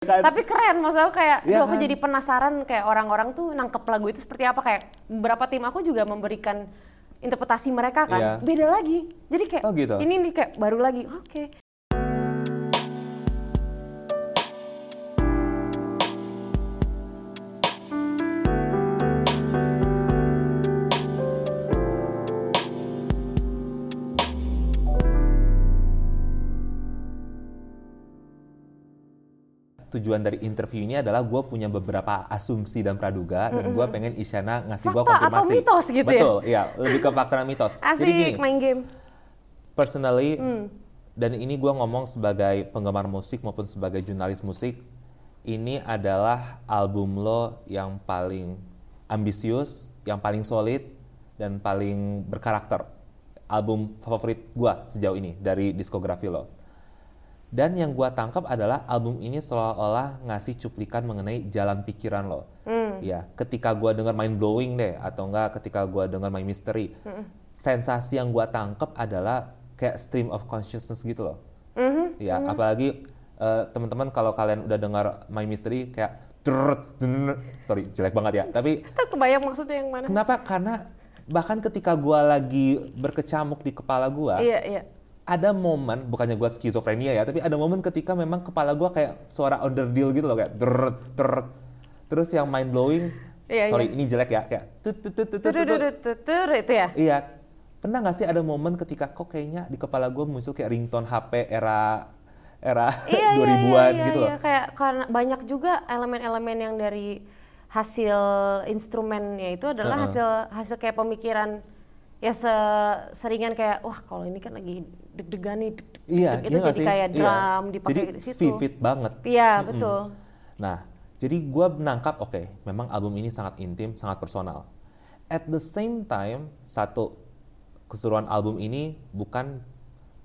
Kan? Tapi keren, maksudnya kayak duh, aku kan? jadi penasaran kayak orang-orang tuh nangkep lagu itu seperti apa kayak beberapa tim aku juga memberikan interpretasi mereka kan Iya. beda lagi. Jadi kayak Oh, gitu? ini nih kayak baru lagi. Oke. Tujuan dari interview ini adalah gue punya beberapa asumsi dan praduga dan gue pengen Isyana ngasih gue Fakta atau konfirmasi. mitos gitu ya? Betul, iya lebih ke fakta dan mitos. Asik Jadi gini, main game. personally Hmm. dan ini gue ngomong sebagai penggemar musik maupun sebagai jurnalis musik ini adalah album lo yang paling ambisius yang paling solid dan paling berkarakter album favorit gue sejauh ini dari diskografi lo dan yang gue tangkap adalah album ini seolah-olah ngasih cuplikan mengenai jalan pikiran lo. Ya ketika gue dengar mind blowing deh atau enggak ketika gue dengar my mystery. Sensasi yang gue tangkap adalah kayak stream of consciousness gitu loh. Ya apalagi eh, teman-teman kalau kalian udah dengar my mystery kayak sorry jelek banget ya tapi kebayang maksudnya yang mana? kenapa? Karena bahkan ketika gue lagi berkecamuk di kepala gue Iya, iya. Ada momen bukannya gue skizofrenia ya tapi ada momen ketika memang kepala gue kayak suara underdeal gitu loh kayak drrrt, drrrt. terus yang mind blowing Iya, sorry iya. ini jelek ya kayak tut tut tut tut tut, tut. Tudududududur, itu ya. iya pernah nggak sih ada momen ketika kok kayaknya di kepala gue muncul kayak ringtone HP era era Iya, iya, 2000-an iya, gitu iya, loh kayak karena banyak juga elemen-elemen yang dari hasil instrumennya itu adalah Heeh. hasil hasil kayak pemikiran ya seringan kayak wah kalau ini kan lagi deg-degan nih deg -deg, iya deg-deg," itu iya jadi sih? kayak Iya. drum dipakai jadi di situ. vivid banget Iya, Mm-mm. betul. Nah, jadi gue menangkap, oke, memang album ini sangat intim, sangat personal. At the same time, satu, keseluruhan album ini bukan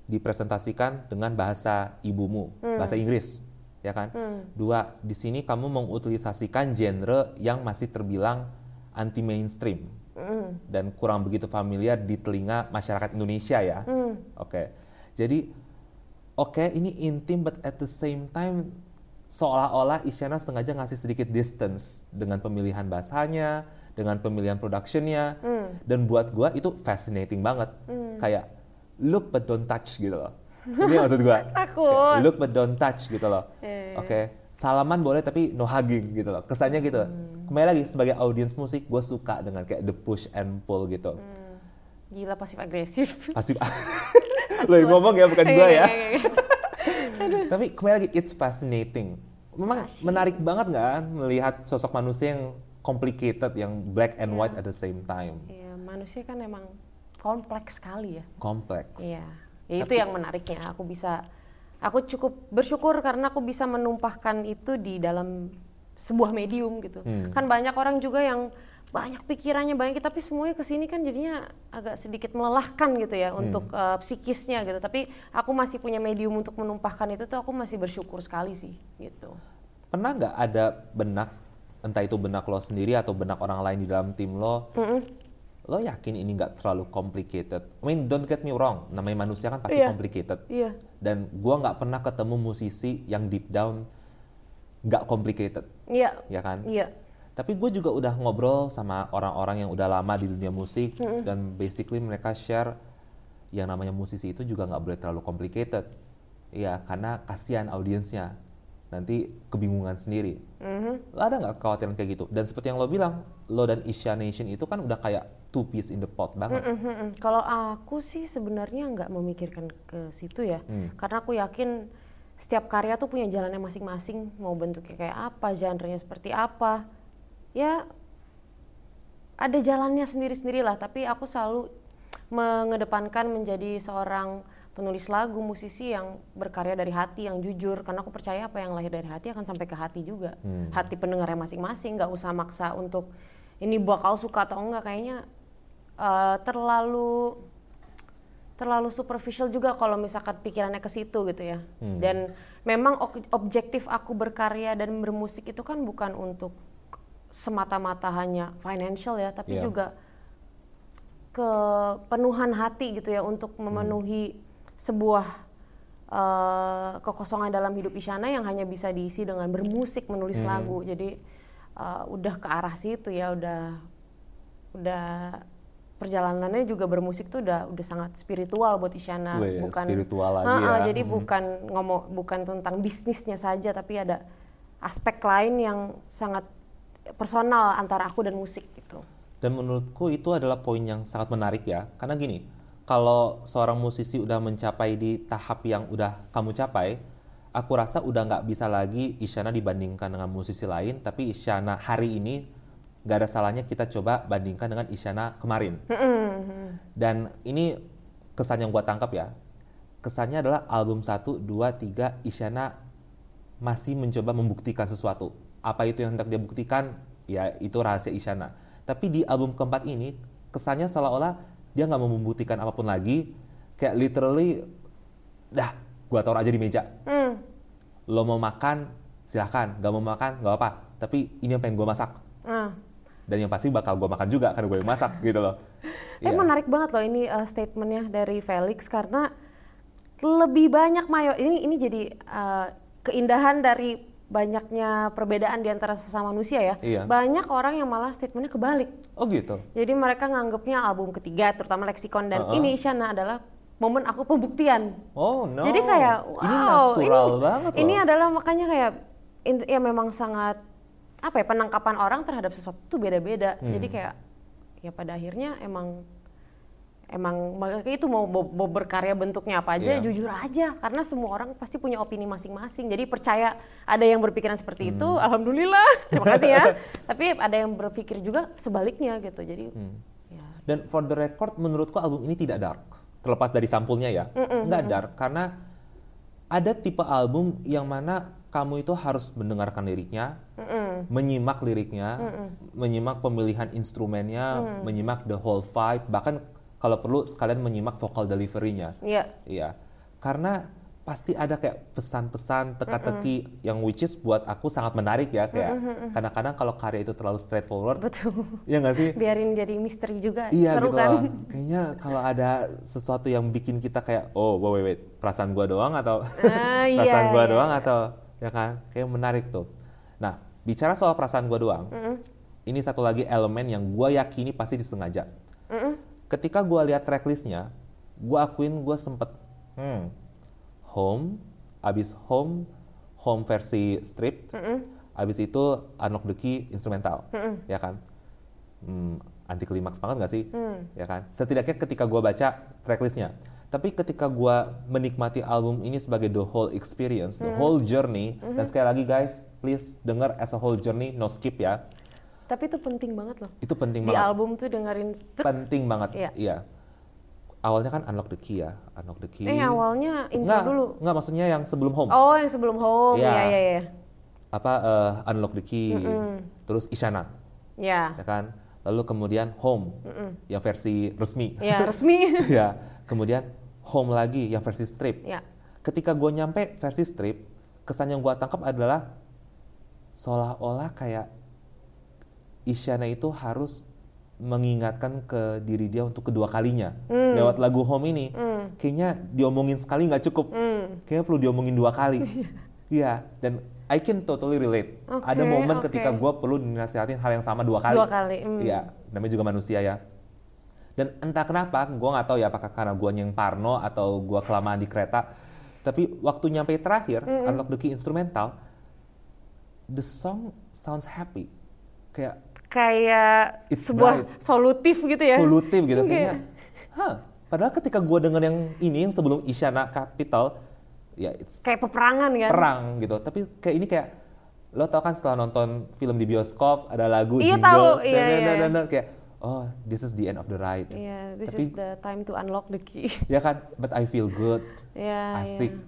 dipresentasikan dengan bahasa ibumu, bahasa Inggris, ya kan? Dua, di sini kamu mengutilisasikan genre yang masih terbilang anti mainstream dan kurang begitu familiar di telinga masyarakat Indonesia ya. Oke, jadi oke ini intim but at the same time seolah-olah Isyana sengaja ngasih sedikit distance dengan pemilihan bahasanya, dengan pemilihan productionnya, dan buat gua itu fascinating banget. Kayak look but don't touch gitu loh. Ini maksud gua. Takut. Kayak Look but don't touch gitu loh. Iya, Oke, salaman boleh tapi no hugging gitu loh. Kesannya gitu. Kembali lagi sebagai audiens musik, gue suka dengan kayak the push and pull gitu. Gila pasif agresif. Pasif. Lo yang ngomong ya bukan gua ya. Iya, iya, iya. Tapi kembali lagi, it's fascinating. Memang menarik banget nggak melihat sosok manusia yang complicated, yang black and white at the same time. Iya, manusia kan emang kompleks sekali ya. Kompleks. Iya, ya itu yang menariknya. Aku bisa, aku cukup bersyukur karena aku bisa menumpahkan itu di dalam sebuah medium gitu. Hmm. Kan banyak orang juga yang banyak pikirannya banyak, tapi semuanya ke sini kan jadinya agak sedikit melelahkan gitu ya untuk Hmm. uh, psikisnya gitu. Tapi aku masih punya medium untuk menumpahkan itu tuh aku masih bersyukur sekali sih gitu. Pernah nggak ada benak, entah itu benak lo sendiri atau benak orang lain di dalam tim lo, lo yakin ini nggak terlalu complicated? I mean, don't get me wrong, namanya manusia kan pasti Iya. complicated. Iya. Dan gua nggak pernah ketemu musisi yang deep down nggak complicated. Iya. Ya kan? Iya. Tapi gue juga udah ngobrol sama orang-orang yang udah lama di dunia musik dan basically mereka share yang namanya musisi itu juga nggak boleh terlalu complicated. Iya, karena kasihan audiensnya nanti kebingungan sendiri. Lo ada nggak kekhawatiran kayak gitu? Dan seperti yang lo bilang, lo dan Isya Nation itu kan udah kayak two piece in the pot banget. Mm-mm. Kalau aku sih sebenarnya nggak memikirkan ke situ ya, karena aku yakin setiap karya tuh punya jalannya masing-masing, mau bentuknya kayak apa, genrenya seperti apa, ya ada jalannya sendiri-sendiri lah. Tapi aku selalu mengedepankan menjadi seorang penulis lagu, musisi yang berkarya dari hati, yang jujur, karena aku percaya apa yang lahir dari hati akan sampai ke hati juga, hati pendengarnya masing-masing, nggak usah maksa untuk ini bakal suka atau enggak, kayaknya eh, terlalu terlalu superficial juga kalau misalkan pikirannya ke situ gitu ya. Dan memang objektif aku berkarya dan bermusik itu kan bukan untuk semata-mata hanya financial ya, tapi Iya. juga kepenuhan hati gitu ya untuk memenuhi sebuah uh, kekosongan dalam hidup Isyana yang hanya bisa diisi dengan bermusik, menulis Hmm. lagu. Jadi uh, udah ke arah situ ya, udah udah perjalanannya juga bermusik tuh udah udah sangat spiritual buat Isyana, Wih, spiritual lagi Ha-ha, ya. Jadi Mhm. bukan ngomong bukan tentang bisnisnya saja, tapi ada aspek lain yang sangat personal antara aku dan musik gitu. Dan menurutku itu adalah poin yang sangat menarik ya. Karena gini, kalau seorang musisi udah mencapai di tahap yang udah kamu capai, aku rasa udah nggak bisa lagi Isyana dibandingkan dengan musisi lain, tapi Isyana hari ini nggak ada salahnya kita coba bandingkan dengan Isyana kemarin. Dan ini kesan yang gua tangkap ya. Kesannya adalah album 1, 2, 3 Isyana masih mencoba membuktikan sesuatu. Apa itu yang hendak dia buktikan? Ya itu rahasia Isyana. Tapi di album keempat ini kesannya seolah-olah dia nggak mau membuktikan apa pun lagi. Kayak literally, dah gua taruh aja di meja. Hmm. Lo mau makan silahkan, gak mau makan gak apa. Tapi ini yang pengen gua masak. Ah. Dan yang pasti bakal gua makan juga karena gue yang masak gitu loh. Eh Iya. menarik banget loh ini uh, statementnya dari Felix karena lebih banyak mayo ini ini jadi uh, keindahan dari banyaknya perbedaan di antara sesama manusia ya. Iya. Banyak orang yang malah statementnya kebalik. Oh gitu. Jadi mereka nganggapnya album ketiga terutama Lexicon dan Uh-uh. ini Isyana adalah momen aku pembuktian. Oh no. Jadi kayak wow, ini natural banget loh. Ini adalah makanya kayak ya memang sangat apa ya penangkapan orang terhadap sesuatu tuh beda-beda. Hmm. Jadi kayak ya pada akhirnya emang emang makanya itu mau, berkarya bentuknya apa aja Iya. jujur aja karena semua orang pasti punya opini masing-masing. Jadi percaya ada yang berpikiran seperti itu, Hmm. alhamdulillah. Terima kasih ya. Tapi ada yang berpikir juga sebaliknya gitu. Jadi Hmm. ya. Dan for the record, menurutku album ini tidak dark. Terlepas dari sampulnya ya, nggak dark karena ada tipe album yang mana kamu itu harus mendengarkan liriknya, menyimak liriknya, menyimak pemilihan instrumennya, menyimak the whole vibe, bahkan kalau perlu sekalian menyimak vocal delivery-nya. Iya. Iya, karena pasti ada kayak pesan-pesan teka-teki yang which is buat aku sangat menarik ya kayak kadang-kadang kalau karya itu terlalu straightforward, Betul. ya nggak sih? Biarin jadi misteri juga. Iya Seru gitu kan? loh. Kayaknya kalau ada sesuatu yang bikin kita kayak oh wait wait, wait perasaan gua doang atau Ah, iya, perasaan gua iya. doang atau ya kan kayak menarik tuh. Nah bicara soal perasaan gua doang, ini satu lagi elemen yang gua yakini pasti disengaja. Ketika gua lihat tracklistnya, gua akuin gua sempet hmm, home, abis home, home versi strip, abis itu unlock the key instrumental, ya kan? Hmm, anti klimaks banget gak sih? Ya kan? Setidaknya ketika gua baca tracklistnya. Tapi ketika gua menikmati album ini sebagai the whole experience, the whole journey, dan sekali lagi guys, please dengar as a whole journey, no skip ya. Tapi itu penting banget loh. Itu penting Di banget. album tuh dengerin cek. Penting banget. Iya. Iya. Awalnya kan unlock the key ya, unlock the key. Eh awalnya intro Nggak, dulu. nggak maksudnya yang sebelum home. Oh yang sebelum home. Iya. Iya iya iya. Apa eh, unlock the key, terus Isyana, Ya. ya kan? Lalu kemudian home, yang versi resmi. Ya resmi. ya, kemudian home lagi yang versi strip. ya. Ketika gue nyampe versi strip, kesan yang gue tangkap adalah seolah-olah kayak Isyana itu harus mengingatkan ke diri dia untuk kedua kalinya lewat lagu Home ini. Kayaknya diomongin sekali nggak cukup. Kayaknya perlu diomongin dua kali. Iya, dan I can totally relate. Oke, Ada momen oke. ketika gue perlu dinasihatin hal yang sama dua kali. Dua kali, hmm. Iya, namanya juga manusia ya. Dan entah kenapa, gue nggak tahu ya apakah karena gue yang parno atau gue kelamaan di kereta. Tapi waktu nyampe terakhir, unlock the key instrumental, the song sounds happy. Kayak Kayak It's sebuah bright. solutif gitu ya. solutif gitu Iya. kayaknya. Hah, padahal ketika gue denger yang ini yang sebelum Isyana Capital, ya it's Kayak peperangan kan. perang gitu. Tapi kayak ini kayak lo tau kan setelah nonton film di bioskop ada lagu Iya, jingle tahu. dan- Iya, dan- iya. dan- dan- kayak oh this is the end of the ride. Iya, this Tapi- is the time to unlock the key. Ya kan, but I feel good, Iya, asik. iya.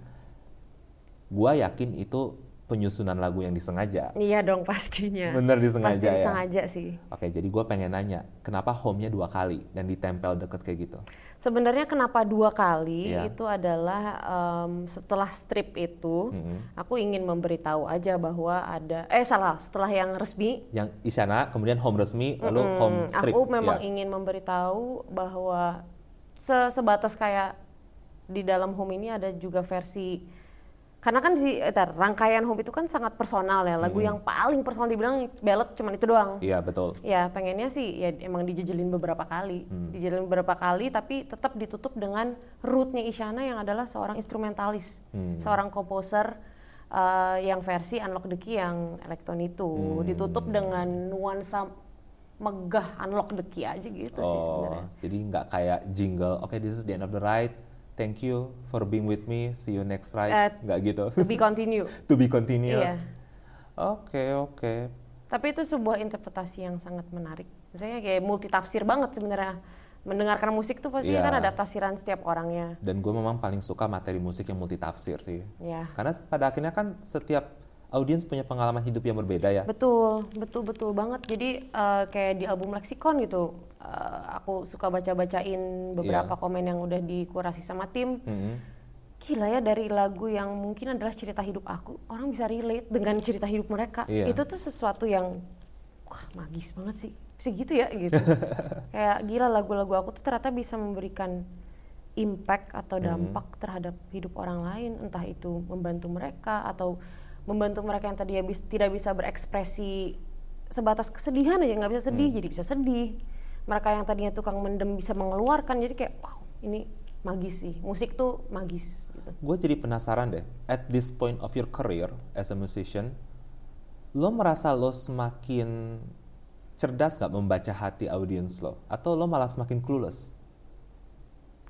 Gua yakin itu penyusunan lagu yang disengaja. Iya dong pastinya. Bener disengaja Pasti ya. disengaja sih. Oke, jadi gua pengen nanya, kenapa home-nya dua kali dan ditempel deket kayak gitu? Sebenarnya kenapa dua kali Iya. itu adalah em, setelah strip itu aku ingin memberitahu aja bahwa ada eh salah setelah yang resmi Yang Isyana, kemudian home resmi, lalu home strip. aku memang ya. ingin memberitahu bahwa se- sebatas kayak di dalam home ini ada juga versi karena kan di eh, tar, rangkaian home itu kan sangat personal ya. Lagu yang paling personal dibilang ballad cuman itu doang. Iya betul. ya pengennya sih ya emang dijejelin beberapa kali. Dijejelin beberapa kali tapi tetap ditutup dengan rootnya Isyana yang adalah seorang instrumentalis. Seorang komposer eh, yang versi Unlock the Key yang elektron itu ditutup dengan nuansa megah Unlock the Key aja gitu sih sebenarnya. Oh, jadi nggak kayak jingle. Oke, this is the end of the ride. Thank you for being with me. See you next ride. Eh, nggak gitu. to be continue to be continued. Iya. Oke, oke. Tapi itu sebuah interpretasi yang sangat menarik. Misalnya kayak multitafsir banget sebenarnya. Mendengarkan musik tuh pasti Iya. kan ada tafsiran setiap orangnya. Dan gue memang paling suka materi musik yang multitafsir sih. Ya. Karena pada akhirnya kan setiap audiens punya pengalaman hidup yang berbeda ya. Betul, betul betul banget. Jadi eh, kayak di album Lexicon gitu, eh, aku suka baca-bacain beberapa Iya. komen yang udah dikurasi sama tim. Mm-mm. Gila ya dari lagu yang mungkin adalah cerita hidup aku, orang bisa relate dengan cerita hidup mereka. Iya. Itu tuh sesuatu yang wah magis banget sih. Bisa gitu ya gitu. Kayak gila lagu-lagu aku tuh ternyata bisa memberikan impact atau dampak terhadap hidup orang lain, entah itu membantu mereka atau membantu mereka yang tadi habis tidak bisa berekspresi sebatas kesedihan aja nggak bisa sedih jadi bisa sedih. Mereka yang tadinya tukang mendem bisa mengeluarkan jadi kayak wow ini magis sih musik tuh magis. Gitu. Gue jadi penasaran deh, at this point of your career as a musician, lo merasa lo semakin cerdas nggak membaca hati audiens lo? Atau lo malah semakin clueless?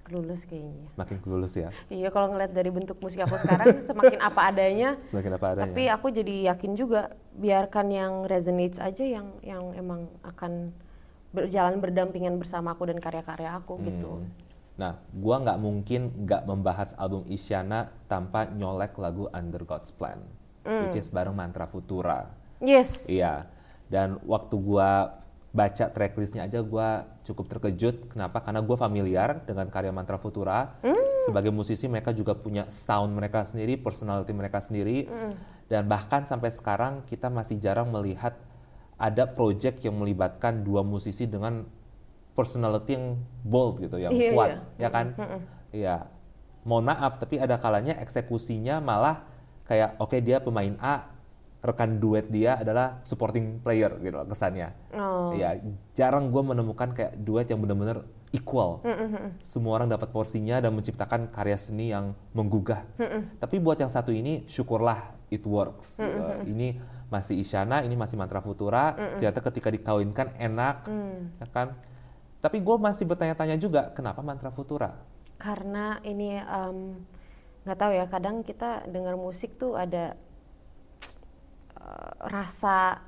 Clueless kayaknya. Makin clueless ya, Iya kalau ngeliat dari bentuk musik aku sekarang semakin apa adanya. semakin apa adanya. Tapi aku jadi yakin juga biarkan yang resonates aja yang yang emang akan berjalan berdampingan bersama aku dan karya-karya aku gitu. Hmm. Nah, gua nggak mungkin nggak membahas album Isyana tanpa nyolek lagu Under God's Plan, which is bareng Mantra Futura. Yes. Iya. Dan waktu gua baca tracklistnya aja gua cukup terkejut. Kenapa? Karena gua familiar dengan karya Mantra Futura. Sebagai musisi mereka juga punya sound mereka sendiri, personality mereka sendiri. Dan bahkan sampai sekarang kita masih jarang melihat ada project yang melibatkan dua musisi dengan personality yang bold gitu, yang Iya, kuat, iya. ya kan? Iya. Mohon maaf, tapi ada kalanya eksekusinya malah kayak oke dia pemain A, rekan duet dia adalah supporting player gitu loh kesannya. Oh. Iya, jarang gue menemukan kayak duet yang benar-benar equal. Semua orang dapat porsinya dan menciptakan karya seni yang menggugah. Tapi buat yang satu ini, syukurlah it works. gitu. Ini masih Isyana, ini masih Mantra Futura. Ternyata ketika dikawinkan enak, ya kan? Tapi gue masih bertanya-tanya juga, kenapa Mantra Futura? Karena ini nggak tahu ya kadang kita dengar musik tuh ada rasa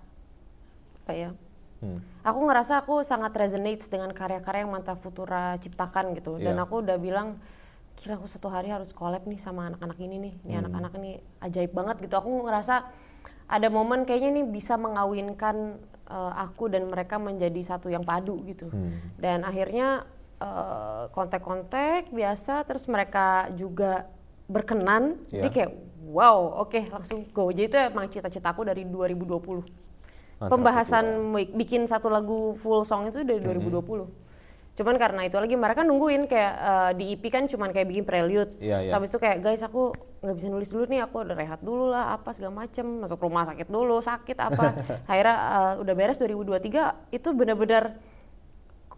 apa ya? Hmm. Aku ngerasa aku sangat resonates dengan karya-karya yang Manta Futura ciptakan gitu. Dan Iya. aku udah bilang, gila aku satu hari harus collab nih sama anak-anak ini nih. Ini Hmm. anak-anak ini ajaib banget gitu. Aku ngerasa ada momen kayaknya nih bisa mengawinkan eh, aku dan mereka menjadi satu yang padu gitu. Hmm. Dan akhirnya eh, kontak-kontak biasa, terus mereka juga berkenan. Iya. Jadi kayak wow, oke langsung go. Jadi itu emang cita-citaku dari 2020 Mantra pembahasan bi- bikin satu lagu full song itu dari 2020. Cuman karena itu lagi mereka nungguin kayak eh, di EP kan cuman kayak bikin prelude. Iya, iya. Sampai itu kayak guys aku nggak bisa nulis dulu nih, aku udah rehat dulu lah apa segala macem, masuk rumah sakit dulu, sakit apa. Akhirnya eh, udah beres 2023 itu benar-benar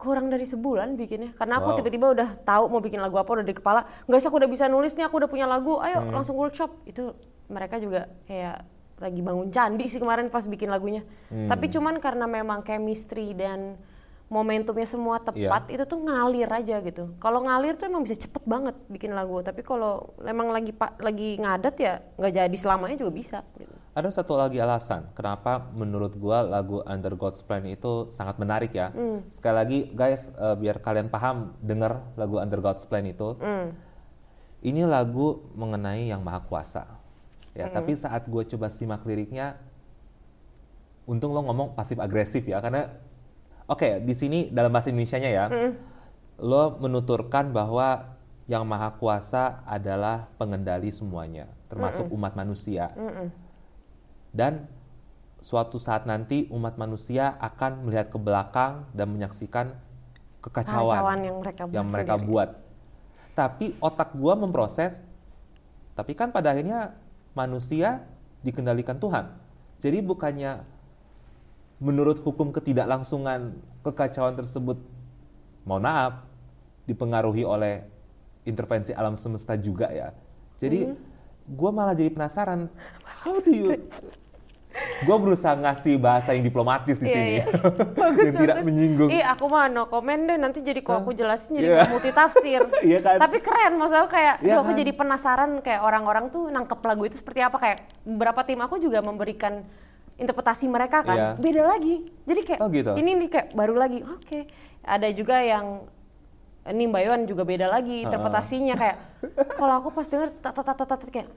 kurang dari sebulan bikinnya karena aku Wow. tiba-tiba udah tahu mau bikin lagu apa udah di kepala guys aku udah bisa nulis nih aku udah punya lagu ayo Hmm. langsung workshop itu mereka juga kayak lagi bangun candi sih kemarin pas bikin lagunya Hmm. tapi cuman karena memang chemistry dan momentumnya semua tepat Iya. itu tuh ngalir aja gitu kalau ngalir tuh emang bisa cepet banget bikin lagu tapi kalau emang lagi lagi ngadat ya nggak jadi selamanya juga bisa gitu. Ada satu lagi alasan kenapa menurut gua lagu Under God's Plan itu sangat menarik ya. Sekali lagi guys, eh, biar kalian paham dengar lagu Under God's Plan itu. Ini lagu mengenai yang maha kuasa. Ya, tapi saat gue coba simak liriknya, untung lo ngomong pasif agresif ya, karena oke di sini dalam bahasa Indonesia-nya ya, lo menuturkan bahwa yang maha kuasa adalah pengendali semuanya, termasuk umat manusia. Dan suatu saat nanti umat manusia akan melihat ke belakang dan menyaksikan kekacauan, Kekacauan yang mereka buat yang mereka sendiri. buat. Tapi otak gue memproses. Tapi kan pada akhirnya manusia dikendalikan Tuhan. Jadi bukannya menurut hukum ketidaklangsungan kekacauan tersebut, mohon maaf, dipengaruhi oleh intervensi alam semesta juga ya. Jadi hmm. gue malah jadi penasaran, how do you gue berusaha ngasih bahasa yang diplomatis di yeah, sini yeah. bagus, yang bagus. tidak menyinggung. Iya, aku mah no comment deh. Nanti jadi kok aku jelasin jadi yeah. multi tafsir. yeah, kan? Tapi keren, maksudnya kayak yeah, aku kan? jadi penasaran kayak orang-orang tuh nangkep lagu itu seperti apa. Kayak beberapa tim aku juga memberikan interpretasi mereka kan yeah. beda lagi. Jadi kayak oh, gitu. ini nih kayak baru lagi. Oke, okay. ada juga yang ini Mbak Iwan juga beda lagi interpretasinya kayak kalau aku pas denger tata kayak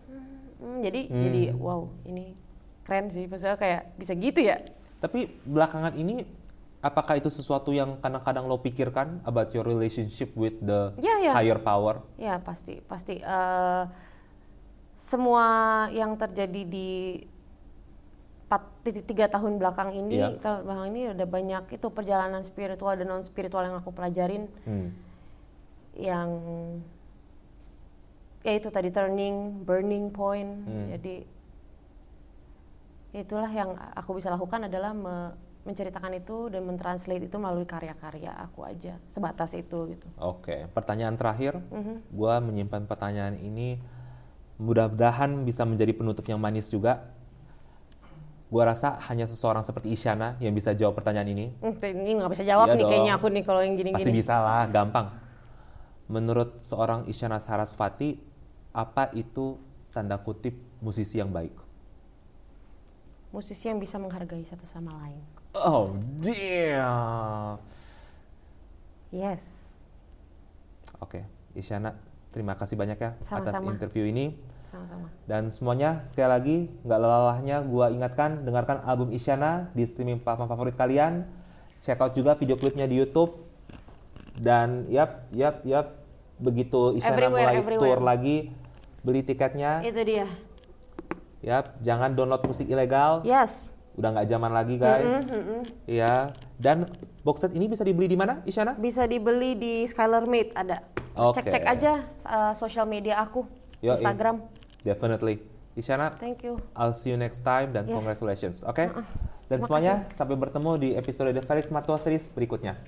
hmm, jadi hmm. jadi wow ini keren sih maksudnya kayak bisa gitu ya tapi belakangan ini apakah itu sesuatu yang kadang-kadang lo pikirkan about your relationship with the yeah, yeah. higher power ya pasti pasti uh, semua yang terjadi di tiga tahun belakang ini yeah. tahun belakang ini udah banyak itu perjalanan spiritual dan non spiritual yang aku pelajarin hmm. yang ya itu tadi turning burning point hmm. jadi itulah yang aku bisa lakukan adalah me menceritakan itu dan mentranslate itu melalui karya-karya aku aja sebatas itu gitu. Oke, pertanyaan terakhir, mm-hmm. gue menyimpan pertanyaan ini mudah-mudahan bisa menjadi penutup yang manis juga. Gue rasa hanya seseorang seperti Isyana yang bisa jawab pertanyaan ini. Hmm, ini nggak bisa jawab iya nih dong. kayaknya aku nih kalau yang gini-gini. Pasti bisa lah, gampang. Menurut seorang Isyana Sarasvati, apa itu tanda kutip musisi yang baik? Musisi yang bisa menghargai satu sama lain. Oh, damn. Yes. Oke, okay. Isyana, terima kasih banyak ya Sama-sama. atas interview ini. Sama-sama. Dan semuanya sekali lagi nggak lelahnya gue ingatkan dengarkan album Isyana di streaming platform favorit kalian. Check out juga video klipnya di YouTube. Dan yap, yap, yap, begitu Isyana everywhere, mulai everywhere. tour lagi, beli tiketnya. Itu dia Ya, jangan download musik ilegal. Yes. Udah nggak zaman lagi, guys. Iya. Mm -hmm, mm Dan box set ini bisa dibeli di mana, Isyana? Bisa dibeli di Skylar Made ada. Okay. Cek-cek aja uh, sosial media aku, Yo, Instagram. Definitely. Isyana, thank you. I'll see you next time dan yes. congratulations. Oke? Okay? Uh -uh. Dan Terima semuanya kasih. sampai bertemu di episode The Felix Martua Series berikutnya.